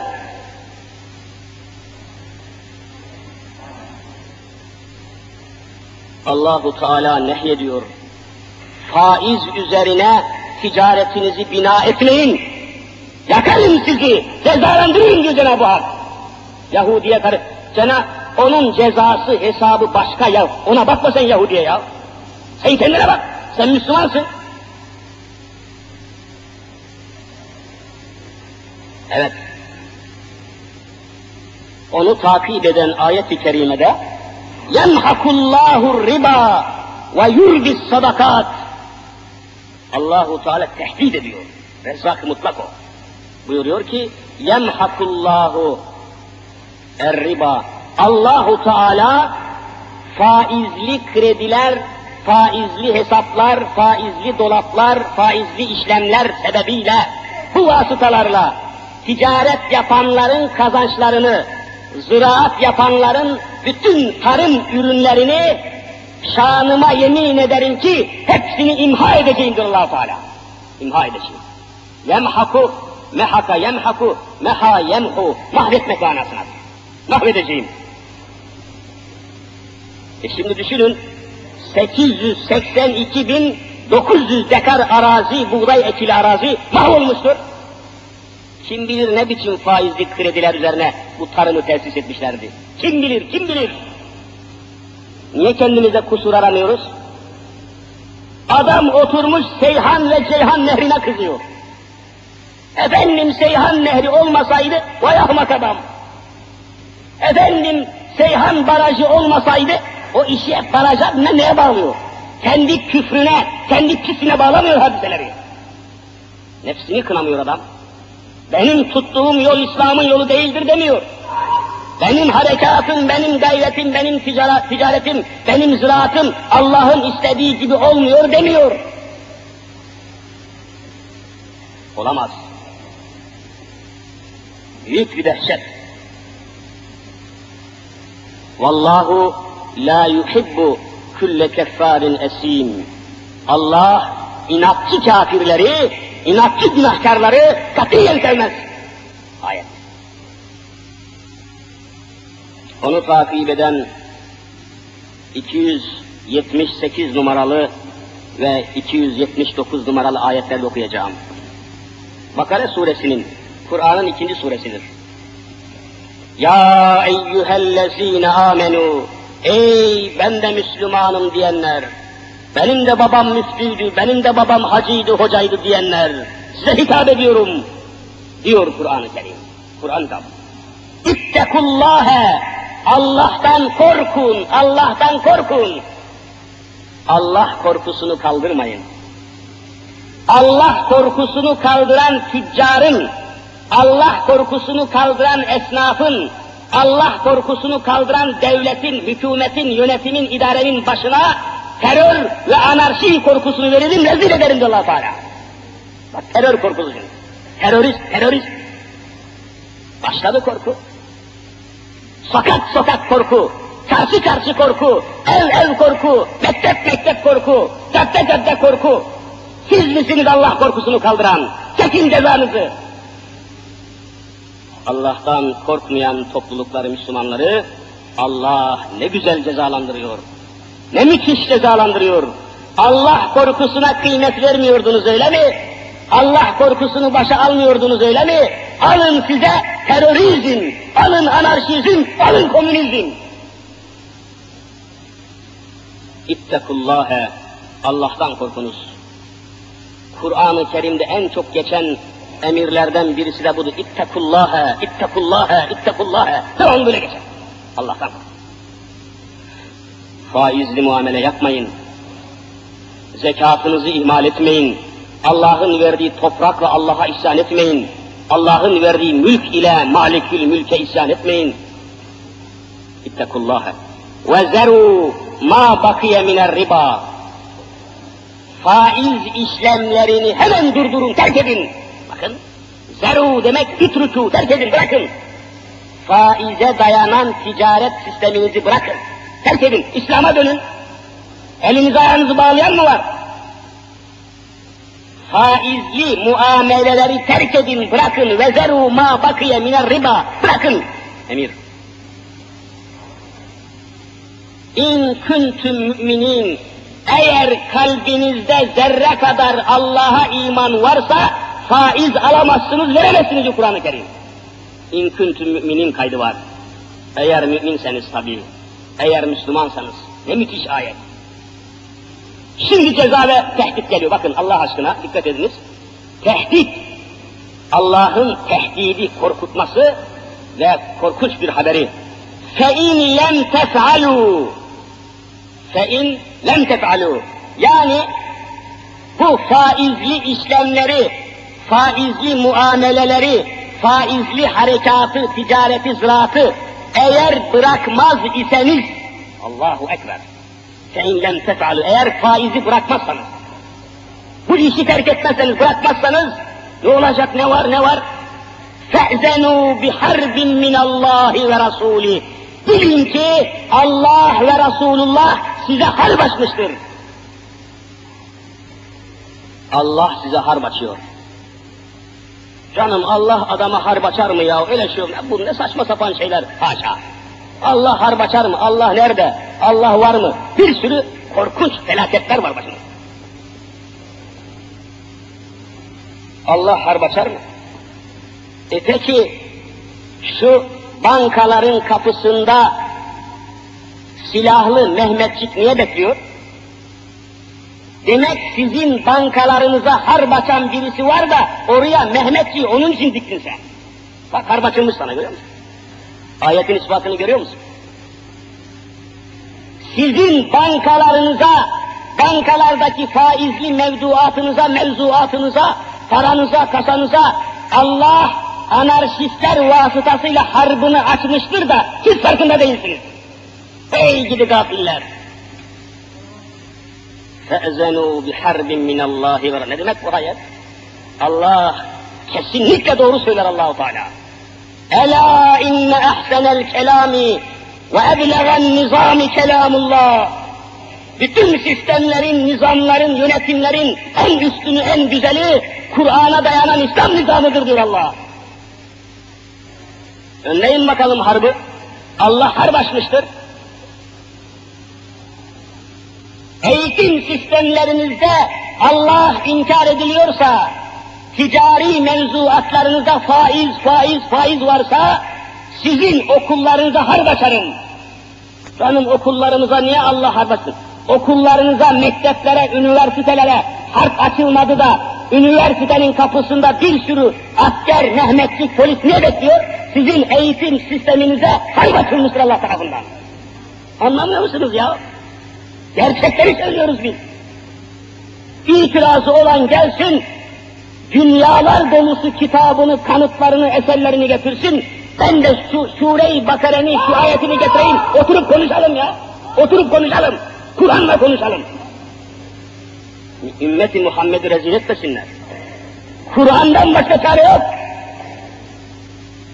Allahu Teala nehyediyor. Faiz üzerine ticaretinizi bina etmeyin. Yakarım sizi, cezalandırın diyor Cenab-ı Hak. Yahudiye karı, Cenab onun cezası hesabı başka ya. Ona bakma sen Yahudiye ya. Sen kendine bak. Sen Müslümansın. Evet. Onu takip eden ayet-i kerimede yemhakullahu riba ve yurbis sadakat Allahu Teala tehdit ediyor. Rezzak mutlak o. Buyuruyor ki yemhakullahu er riba Allahu Teala faizli krediler, faizli hesaplar, faizli dolaplar, faizli işlemler sebebiyle bu vasıtalarla ticaret yapanların kazançlarını, ziraat yapanların bütün tarım ürünlerini şanıma yemin ederim ki hepsini imha edeceğim diyor allah Teala. İmha edeceğim. Yemhaku, mehaka yemhaku, meha yemhu, mahvetmek manasına. Mahvedeceğim. E şimdi düşünün, 882 bin 900 dekar arazi, buğday ekili arazi mahvolmuştur. Kim bilir ne biçim faizli krediler üzerine bu tarımı tesis etmişlerdi. Kim bilir, kim bilir? Niye kendimize kusur aramıyoruz? Adam oturmuş Seyhan ve Ceyhan nehrine kızıyor. Efendim Seyhan nehri olmasaydı, vay ahmak adam. Efendim Seyhan barajı olmasaydı, o işi hep baraja ne neye bağlıyor? Kendi küfrüne, kendi pisine bağlamıyor hadiseleri. Nefsini kınamıyor adam. Benim tuttuğum yol İslam'ın yolu değildir demiyor. Benim harekatım, benim gayretim, benim ticaret, ticaretim, benim ziraatım Allah'ın istediği gibi olmuyor demiyor. Olamaz. Büyük bir dehşet. Vallahu la yuhibbu külle keffarin esim. Allah inatçı kafirleri, inatçı günahkarları katiyen sevmez. Ayet. Onu takip eden 278 numaralı ve 279 numaralı ayetlerle okuyacağım. Bakara suresinin, Kur'an'ın ikinci suresidir. Ya eyyühellezine amenu, ey ben de Müslümanım diyenler, benim de babam müftüydü, benim de babam hacıydı, hocaydı diyenler, size hitap ediyorum, diyor Kur'an-ı Kerim. Kur'an'da. İttekullâhe, Allah'tan korkun, Allah'tan korkun. Allah korkusunu kaldırmayın. Allah korkusunu kaldıran tüccarın, Allah korkusunu kaldıran esnafın, Allah korkusunu kaldıran devletin, hükümetin, yönetimin, idarenin başına terör ve anarşi korkusunu verelim, rezil ederim diyor allah Teala. Bak terör korkusu. Terörist, terörist. Başladı korku. Sokak sokak korku, çarşı çarşı korku, ev ev korku, mektep mektep korku, cadde cadde korku. Siz misiniz Allah korkusunu kaldıran? Çekin cezanızı. Allah'tan korkmayan toplulukları, Müslümanları Allah ne güzel cezalandırıyor. Ne müthiş cezalandırıyor. Allah korkusuna kıymet vermiyordunuz öyle mi? Allah korkusunu başa almıyordunuz öyle mi? Alın size terörizm, alın anarşizm, alın komünizm. İttekullâhe, Allah'tan korkunuz. Kur'an-ı Kerim'de en çok geçen emirlerden birisi de budur. İttekullâhe, ittekullâhe, ittekullâhe. Devamlı böyle geçer. Allah'tan korkun. Faizli muamele yapmayın. Zekatınızı ihmal etmeyin. Allah'ın verdiği toprakla Allah'a isyan etmeyin. Allah'ın verdiği mülk ile malikül mülke isyan etmeyin. İttekullâhe. Ve zeru ma bakiye miner riba. Faiz işlemlerini hemen durdurun, terk edin. Bakın, zeru demek ütruku, terk edin, bırakın. Faize dayanan ticaret sisteminizi bırakın. Terk edin, İslam'a dönün. Elinizi ayağınızı bağlayan mı var? Faizli muameleleri terk edin, bırakın. Ve zeru ma bakiye miner riba. Bırakın. Emir. İn kuntum müminin eğer kalbinizde zerre kadar Allah'a iman varsa faiz alamazsınız, veremezsiniz Kur'an-ı Kerim. İn kuntum müminin kaydı var. Eğer müminseniz tabii, eğer Müslümansanız. Ne müthiş ayet. Şimdi ceza ve tehdit geliyor. Bakın Allah aşkına dikkat ediniz. Tehdit. Allah'ın tehdidi korkutması ve korkunç bir haberi. فَاِنْ لَمْ تَفْعَلُوا فَاِنْ lem tef'alû. Yani bu faizli işlemleri, faizli muameleleri, faizli harekatı, ticareti, ziraatı eğer bırakmaz iseniz Allahu Ekber. Feinlem tefalu. Eğer faizi bırakmazsanız, bu işi terk etmezseniz, bırakmazsanız ne olacak, ne var, ne var? Fe'zenu bi harbin min Allahi ve Rasuli. Bilin ki Allah ve Resulullah size harp açmıştır. Allah size harp açıyor. Canım Allah adama harp açar mı ya? Öyle şey yok. Bu ne saçma sapan şeyler. Haşa. Allah harp açar mı? Allah nerede? Allah var mı? Bir sürü korkunç felaketler var başında. Allah harp açar mı? E peki şu bankaların kapısında silahlı Mehmetçik niye bekliyor? Demek sizin bankalarınıza harp açan birisi var da oraya Mehmetçiği onun için diktin sen. Bak harp açılmış sana görüyor musun? Ayetin ispatını görüyor musun? Sizin bankalarınıza, bankalardaki faizli mevduatınıza, mevzuatınıza, paranıza, kasanıza Allah anarşistler vasıtasıyla harbını açmıştır da siz farkında değilsiniz. Ey gidi gafiller! فَاَذَنُوا بِحَرْبٍ مِنَ اللّٰهِ وَرَ Ne demek bu ayet? Allah kesinlikle doğru söyler Allahu Teala. Ela inne ahsenel kelami ve eblegan nizami kelamullah. Bütün sistemlerin, nizamların, yönetimlerin en üstünü, en güzeli Kur'an'a dayanan İslam nizamıdır diyor Allah. Önleyin bakalım harbı. Allah harp açmıştır. Eğitim sistemlerinizde Allah inkar ediliyorsa, ticari mevzuatlarınızda faiz, faiz, faiz varsa, sizin okullarınıza harp açarım. Canım okullarımıza niye Allah harp açsın? Okullarınıza, mekteplere, üniversitelere harp açılmadı da, üniversitenin kapısında bir sürü asker, Mehmetçik, polis ne bekliyor? Sizin eğitim sisteminize harp açılmıştır Allah tarafından. Anlamıyor musunuz ya? Gerçekleri söylüyoruz biz. İtirazı olan gelsin, dünyalar dolusu kitabını, kanıtlarını, eserlerini getirsin. Ben de şu Sure-i Bakare'ni, şu ayetini getireyim. Oturup konuşalım ya. Oturup konuşalım. Kur'an'la konuşalım. Ümmeti Muhammed'i rezil etmesinler. Kur'an'dan başka çare yok.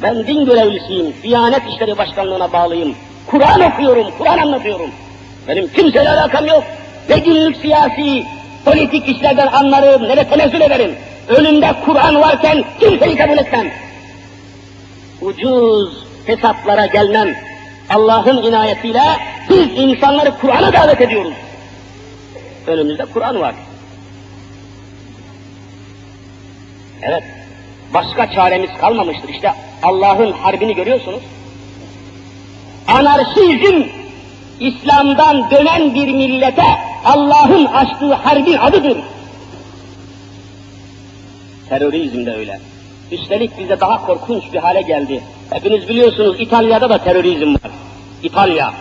Ben din görevlisiyim, Diyanet İşleri Başkanlığı'na bağlıyım. Kur'an okuyorum, Kur'an anlatıyorum. Benim kimseyle alakam yok. Ne günlük siyasi, politik işlerden anlarım, ne de tenezzül ederim. Önümde Kur'an varken kimseyi kabul etmem. Ucuz hesaplara gelmem. Allah'ın inayetiyle biz insanları Kur'an'a davet ediyoruz. Önümüzde Kur'an var. Evet, başka çaremiz kalmamıştır. İşte Allah'ın harbini görüyorsunuz. Anarşizm, İslam'dan dönen bir millete Allah'ın açtığı harbin adıdır. Terörizm de öyle. Üstelik bize daha korkunç bir hale geldi. Hepiniz biliyorsunuz İtalya'da da terörizm var. İtalya.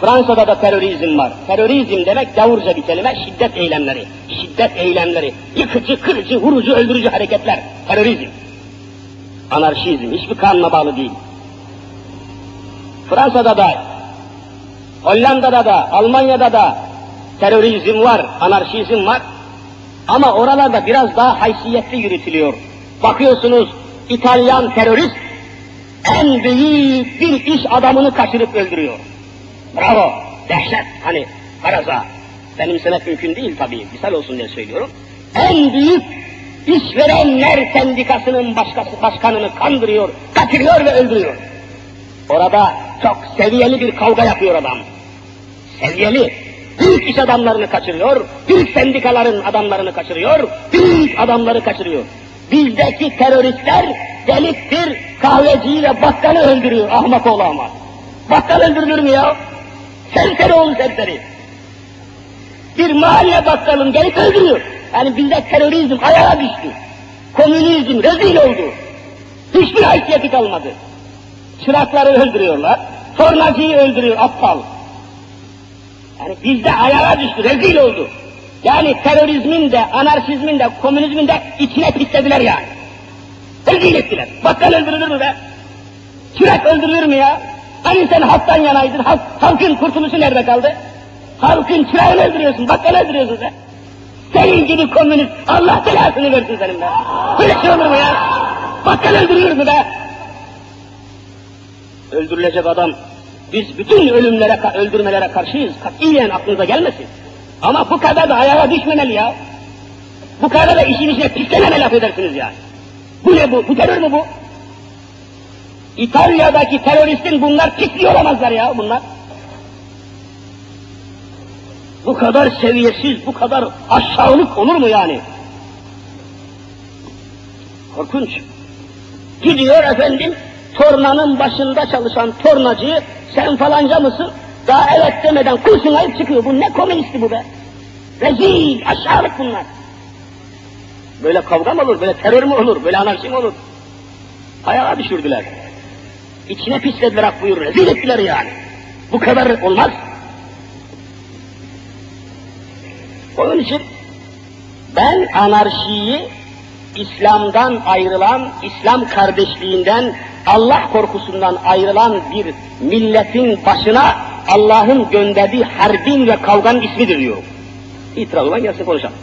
Fransa'da da terörizm var. Terörizm demek gavurca bir kelime, şiddet eylemleri. Şiddet eylemleri. Yıkıcı, kırıcı, vurucu, öldürücü hareketler. Terörizm. Anarşizm. Hiçbir kanuna bağlı değil. Fransa'da da, Hollanda'da da, Almanya'da da terörizm var, anarşizm var. Ama oralarda biraz daha haysiyetli yürütülüyor. Bakıyorsunuz İtalyan terörist en büyük bir iş adamını kaçırıp öldürüyor. Bravo, dehşet, hani faraza. Benimsemek mümkün değil tabii, misal olsun diye söylüyorum. En büyük işverenler sendikasının başkası, başkanını kandırıyor, kaçırıyor ve öldürüyor. Orada çok seviyeli bir kavga yapıyor adam. Seviyeli. Büyük iş adamlarını kaçırıyor, büyük sendikaların adamlarını kaçırıyor, büyük adamları kaçırıyor. Bizdeki teröristler deliktir, kahveciyi ve bakkalı öldürüyor, ahmak oğlu ahmak. Bakkal öldürülür mü ya? Serseri oğlu serseri. Bir mahalle bakkalın gelip öldürüyor. Yani bizde terörizm ayağa düştü. Komünizm rezil oldu. Hiçbir haysiyeti kalmadı. Çırakları öldürüyorlar, tornacıyı öldürüyor aptal. Yani bizde ayağa düştü, rezil oldu. Yani terörizmin de, anarşizmin de, komünizmin de içine pislediler yani. Rezil ettiler. Bakkal öldürülür mü be? Çırak öldürülür mü ya? Hani sen halktan yanaydın, halk, halkın kurtuluşu nerede kaldı? Halkın çırağını öldürüyorsun, bakkal öldürüyorsun sen. Senin gibi komünist, Allah belasını versin senin be. Böyle şey olur mu ya? Bakkal öldürülür mü be? Öldürülecek adam, biz bütün ölümlere, öldürmelere karşıyız. Katiyen aklınıza gelmesin. Ama bu kadar da ayağa düşmemeli ya. Bu kadar da işin içine pislememeli affedersiniz ya. Bu ne bu? Bu terör mü bu? İtalya'daki teröristin bunlar pisliği olamazlar ya bunlar. Bu kadar seviyesiz, bu kadar aşağılık olur mu yani? Korkunç. Gidiyor efendim, tornanın başında çalışan tornacıyı, sen falanca mısın? Daha evet demeden kurşun ayıp çıkıyor. Bu ne komünisti bu be? Rezil, aşağılık bunlar. Böyle kavga mı olur, böyle terör mü olur, böyle anarşi mi olur? Ayağa düşürdüler. İçine pislediler ak buyur, rezil ettiler yani. Bu kadar olmaz. Onun için ben anarşiyi İslam'dan ayrılan, İslam kardeşliğinden, Allah korkusundan ayrılan bir milletin başına Allah'ın gönderdiği harbin ve kavganın ismidir diyorum. İtiraz olan gelsin konuşalım.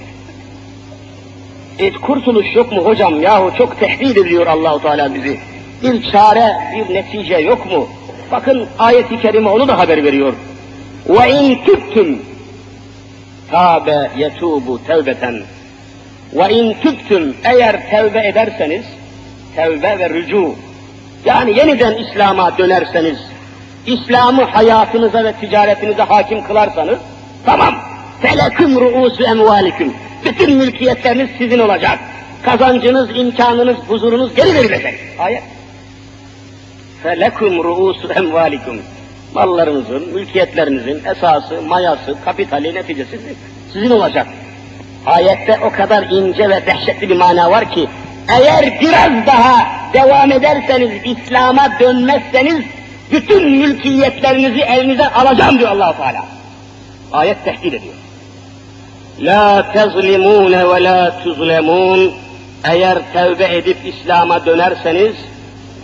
Et kurtuluş yok mu hocam yahu çok tehdit ediyor Allahu Teala bizi. Bir çare, bir netice yok mu? Bakın ayeti kerime onu da haber veriyor. Ve in tübtüm tabe yetubu tevbeten ve in tübtüm eğer tevbe ederseniz tevbe ve rücu yani yeniden İslam'a dönerseniz İslam'ı hayatınıza ve ticaretinize hakim kılarsanız tamam feleküm ruusu emvalikum bütün mülkiyetleriniz sizin olacak. Kazancınız, imkanınız, huzurunuz geri verilecek. Ayet. Felekum ruusu emvalikum. Mallarınızın, mülkiyetlerinizin esası, mayası, kapitali, neticesi sizin olacak. Ayette o kadar ince ve dehşetli bir mana var ki, eğer biraz daha devam ederseniz, İslam'a dönmezseniz, bütün mülkiyetlerinizi elinize alacağım diyor allah Teala. Ayet tehdit ediyor. La tezlimune ve la tuzlemun. Eğer tevbe edip İslam'a dönerseniz,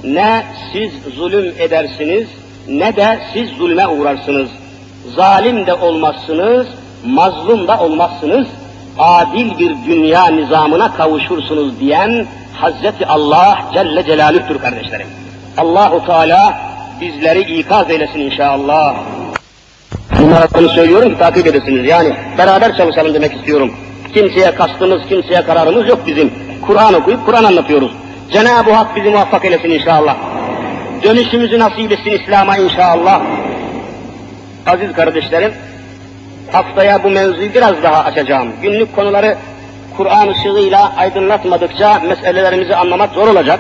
ne siz zulüm edersiniz, ne de siz zulme uğrarsınız. Zalim de olmazsınız, mazlum da olmazsınız. Adil bir dünya nizamına kavuşursunuz diyen Hazreti Allah Celle Celaluh'tür kardeşlerim. Allahu Teala bizleri ikaz eylesin inşallah. Bunları söylüyorum ki takip edesiniz. Yani beraber çalışalım demek istiyorum. Kimseye kastımız, kimseye kararımız yok bizim. Kur'an okuyup Kur'an anlatıyoruz. Cenab-ı Hak bizi muvaffak eylesin inşallah. Dönüşümüzü nasip etsin İslam'a inşallah. Aziz kardeşlerim, haftaya bu mevzuyu biraz daha açacağım. Günlük konuları Kur'an ışığıyla aydınlatmadıkça meselelerimizi anlamak zor olacak.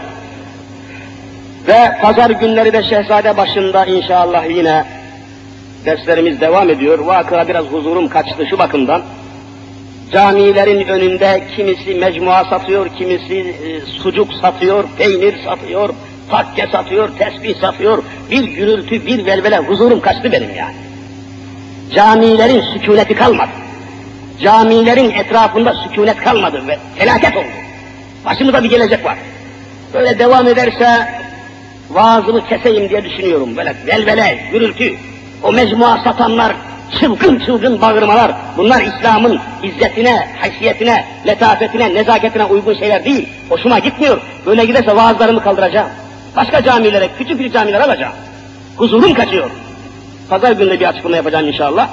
Ve pazar günleri de Şehzade başında inşallah yine derslerimiz devam ediyor. Vakıa biraz huzurum kaçtı şu bakımdan. Camilerin önünde kimisi mecmua satıyor, kimisi e, sucuk satıyor, peynir satıyor, takke satıyor, tesbih satıyor. Bir gürültü, bir velvele huzurum kaçtı benim yani. Camilerin sükuneti kalmadı. Camilerin etrafında sükunet kalmadı ve felaket oldu. Başımıza bir gelecek var. Böyle devam ederse vaazımı keseyim diye düşünüyorum. Böyle velvele, gürültü, o mecmua satanlar, çılgın çılgın bağırmalar, bunlar İslam'ın izzetine, haysiyetine, letafetine, nezaketine uygun şeyler değil. Hoşuma gitmiyor. Böyle giderse vaazlarımı kaldıracağım. Başka camilere, küçük bir camiler alacağım. Huzurum kaçıyor. Pazar günü bir açıklama yapacağım inşallah.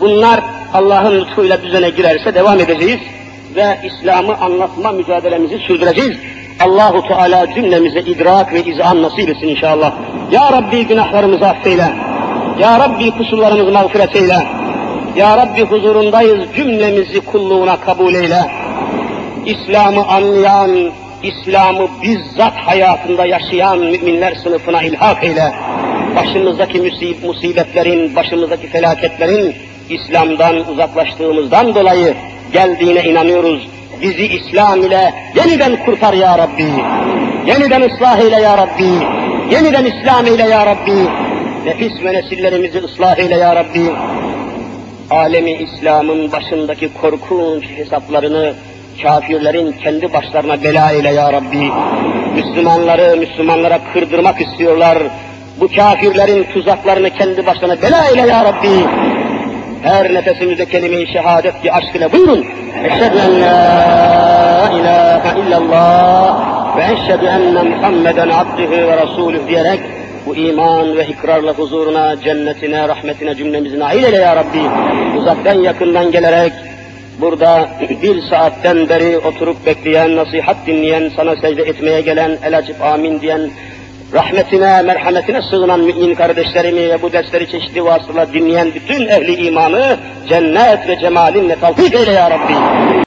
Bunlar Allah'ın lütfuyla düzene girerse devam edeceğiz ve İslam'ı anlatma mücadelemizi sürdüreceğiz. Allahu Teala cümlemize idrak ve izan nasip etsin inşallah. Ya Rabbi günahlarımızı affeyle. Ya Rabbi kusurlarımızı mağfiret eyle. Ya Rabbi huzurundayız cümlemizi kulluğuna kabul eyle. İslam'ı anlayan, İslam'ı bizzat hayatında yaşayan müminler sınıfına ilhak eyle. Başımızdaki musib- musibetlerin, başımızdaki felaketlerin İslam'dan uzaklaştığımızdan dolayı geldiğine inanıyoruz. Bizi İslam ile yeniden kurtar ya Rabbi. Yeniden ıslah eyle ya Rabbi. Yeniden İslam eyle ya Rabbi. Nefis ve nesillerimizi ıslah eyle ya Rabbi. Alemi İslam'ın başındaki korkunç hesaplarını kafirlerin kendi başlarına bela eyle ya Rabbi. Müslümanları Müslümanlara kırdırmak istiyorlar. Bu kafirlerin tuzaklarını kendi başlarına bela eyle ya Rabbi. Her nefesimizde kelime-i şehadet ki aşk ile buyurun. Eşhedü en la ilahe illallah ve eşhedü enne Muhammeden abdühü ve rasulüh diyerek bu iman ve ikrarla huzuruna, cennetine, rahmetine cümlemizi nail eyle ya Rabbi. Uzaktan yakından gelerek burada bir saatten beri oturup bekleyen, nasihat dinleyen, sana secde etmeye gelen, el açıp amin diyen, rahmetine, merhametine sığınan mümin kardeşlerimi ve bu dersleri çeşitli vasıtalar dinleyen bütün ehli imanı cennet ve cemalinle talfik eyle ya Rabbi.